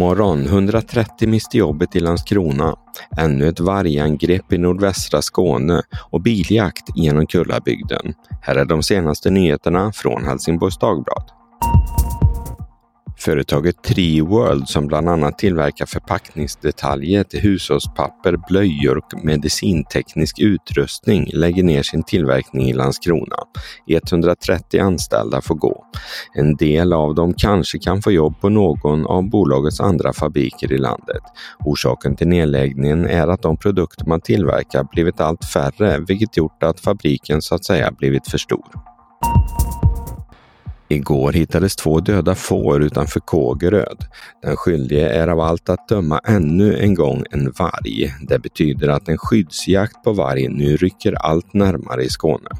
morgon, 130 miste jobbet i Landskrona. Ännu ett vargangrepp i nordvästra Skåne och biljakt genom Kullabygden. Här är de senaste nyheterna från Helsingborgs Dagblad. Företaget Treeworld som bland annat tillverkar förpackningsdetaljer till hushållspapper, blöjor och medicinteknisk utrustning lägger ner sin tillverkning i Landskrona. 130 anställda får gå. En del av dem kanske kan få jobb på någon av bolagets andra fabriker i landet. Orsaken till nedläggningen är att de produkter man tillverkar blivit allt färre, vilket gjort att fabriken så att säga blivit för stor. Igår hittades två döda får utanför Kågeröd. Den skyldige är av allt att döma ännu en gång en varg. Det betyder att en skyddsjakt på varg nu rycker allt närmare i Skåne.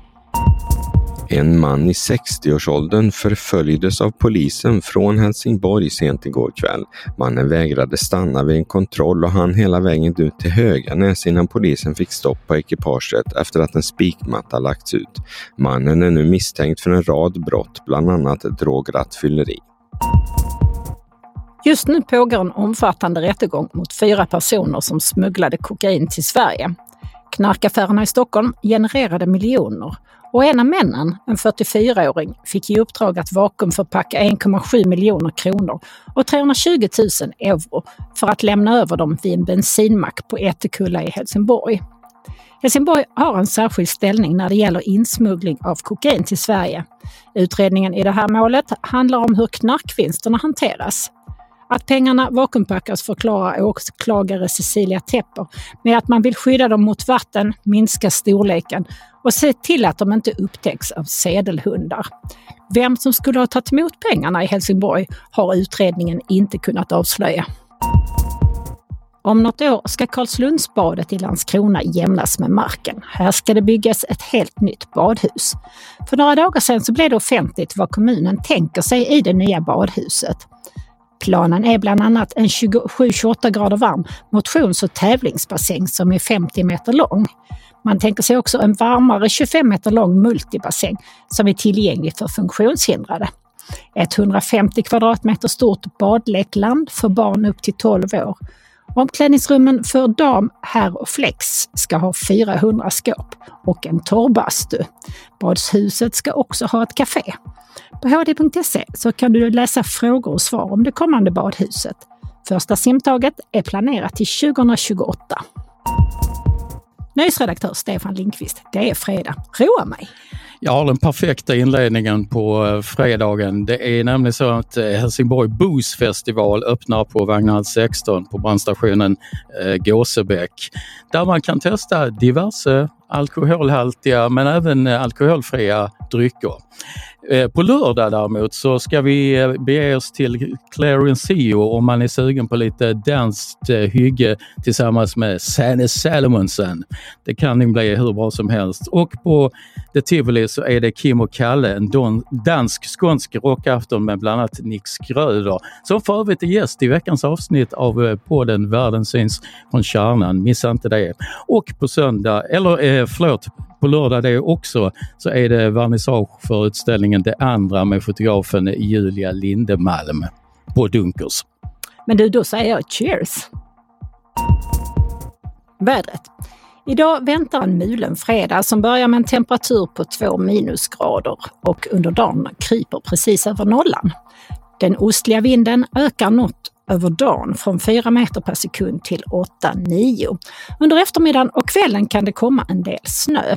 En man i 60-årsåldern förföljdes av polisen från Helsingborg sent igår kväll. Mannen vägrade stanna vid en kontroll och han hela vägen ut till Höganäs innan polisen fick stopp på ekipaget efter att en spikmatta lagts ut. Mannen är nu misstänkt för en rad brott, bland annat drograttfylleri. Just nu pågår en omfattande rättegång mot fyra personer som smugglade kokain till Sverige. Knarkaffärerna i Stockholm genererade miljoner och en av männen, en 44-åring, fick i uppdrag att vakuumförpacka 1,7 miljoner kronor och 320 000 euro för att lämna över dem vid en bensinmack på Ätekulla i Helsingborg. Helsingborg har en särskild ställning när det gäller insmuggling av kokain till Sverige. Utredningen i det här målet handlar om hur knarkvinsterna hanteras. Att pengarna vakuumpackas förklarar åklagare Cecilia Tepper med att man vill skydda dem mot vatten, minska storleken och se till att de inte upptäcks av sedelhundar. Vem som skulle ha tagit emot pengarna i Helsingborg har utredningen inte kunnat avslöja. Om något år ska Karlslundsbadet i Landskrona jämnas med marken. Här ska det byggas ett helt nytt badhus. För några dagar sedan så blev det offentligt vad kommunen tänker sig i det nya badhuset. Planen är bland annat en 27-28 grader varm motions och tävlingsbassäng som är 50 meter lång. Man tänker sig också en varmare 25 meter lång multibassäng som är tillgänglig för funktionshindrade. Ett 150 kvadratmeter stort badlekland för barn upp till 12 år. Omklädningsrummen för dam, herr och flex ska ha 400 skåp och en torrbastu. Badhuset ska också ha ett café. På hd.se så kan du läsa frågor och svar om det kommande badhuset. Första simtaget är planerat till 2028. Nöjesredaktör Stefan Lindqvist, det är fredag. Roa mig! Jag har den perfekta inledningen på eh, fredagen. Det är nämligen så att eh, Helsingborg Booze Festival öppnar på Vagnhall 16 på brandstationen eh, Gåsebäck. Där man kan testa diverse alkoholhaltiga men även alkoholfria drycker. På lördag däremot så ska vi bege oss till Clarencio om man är sugen på lite danskt hygge tillsammans med Sanne Salomonsen. Det kan nog bli hur bra som helst. Och på The Tivoli så är det Kim och Kalle, en dansk-skånsk rockafton med bland annat Nick Skröder som för övrigt är gäst i veckans avsnitt av eh, podden Världen syns från kärnan. Missa inte det. Och på söndag, eller eh, förlåt, på lördag det också så är det vernissage för utställningen Det andra med fotografen Julia Lindemalm på Dunkers. Men du, då säger jag cheers! Vädret. Idag väntar en mulen fredag som börjar med en temperatur på 2 minusgrader och under dagen kryper precis över nollan. Den ostliga vinden ökar något över dagen från 4 meter per sekund till 8-9. Under eftermiddagen och kvällen kan det komma en del snö.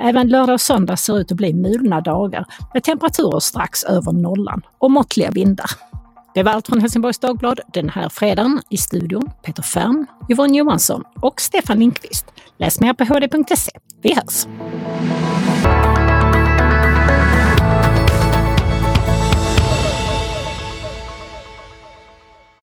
Även lördag och söndag ser ut att bli mulna dagar med temperaturer strax över nollan och måttliga vindar. Det var allt från Helsingborgs Dagblad den här fredagen. I studion Peter Färm, Yvonne Johansson och Stefan Lindqvist. Läs mer på hd.se. Vi hörs!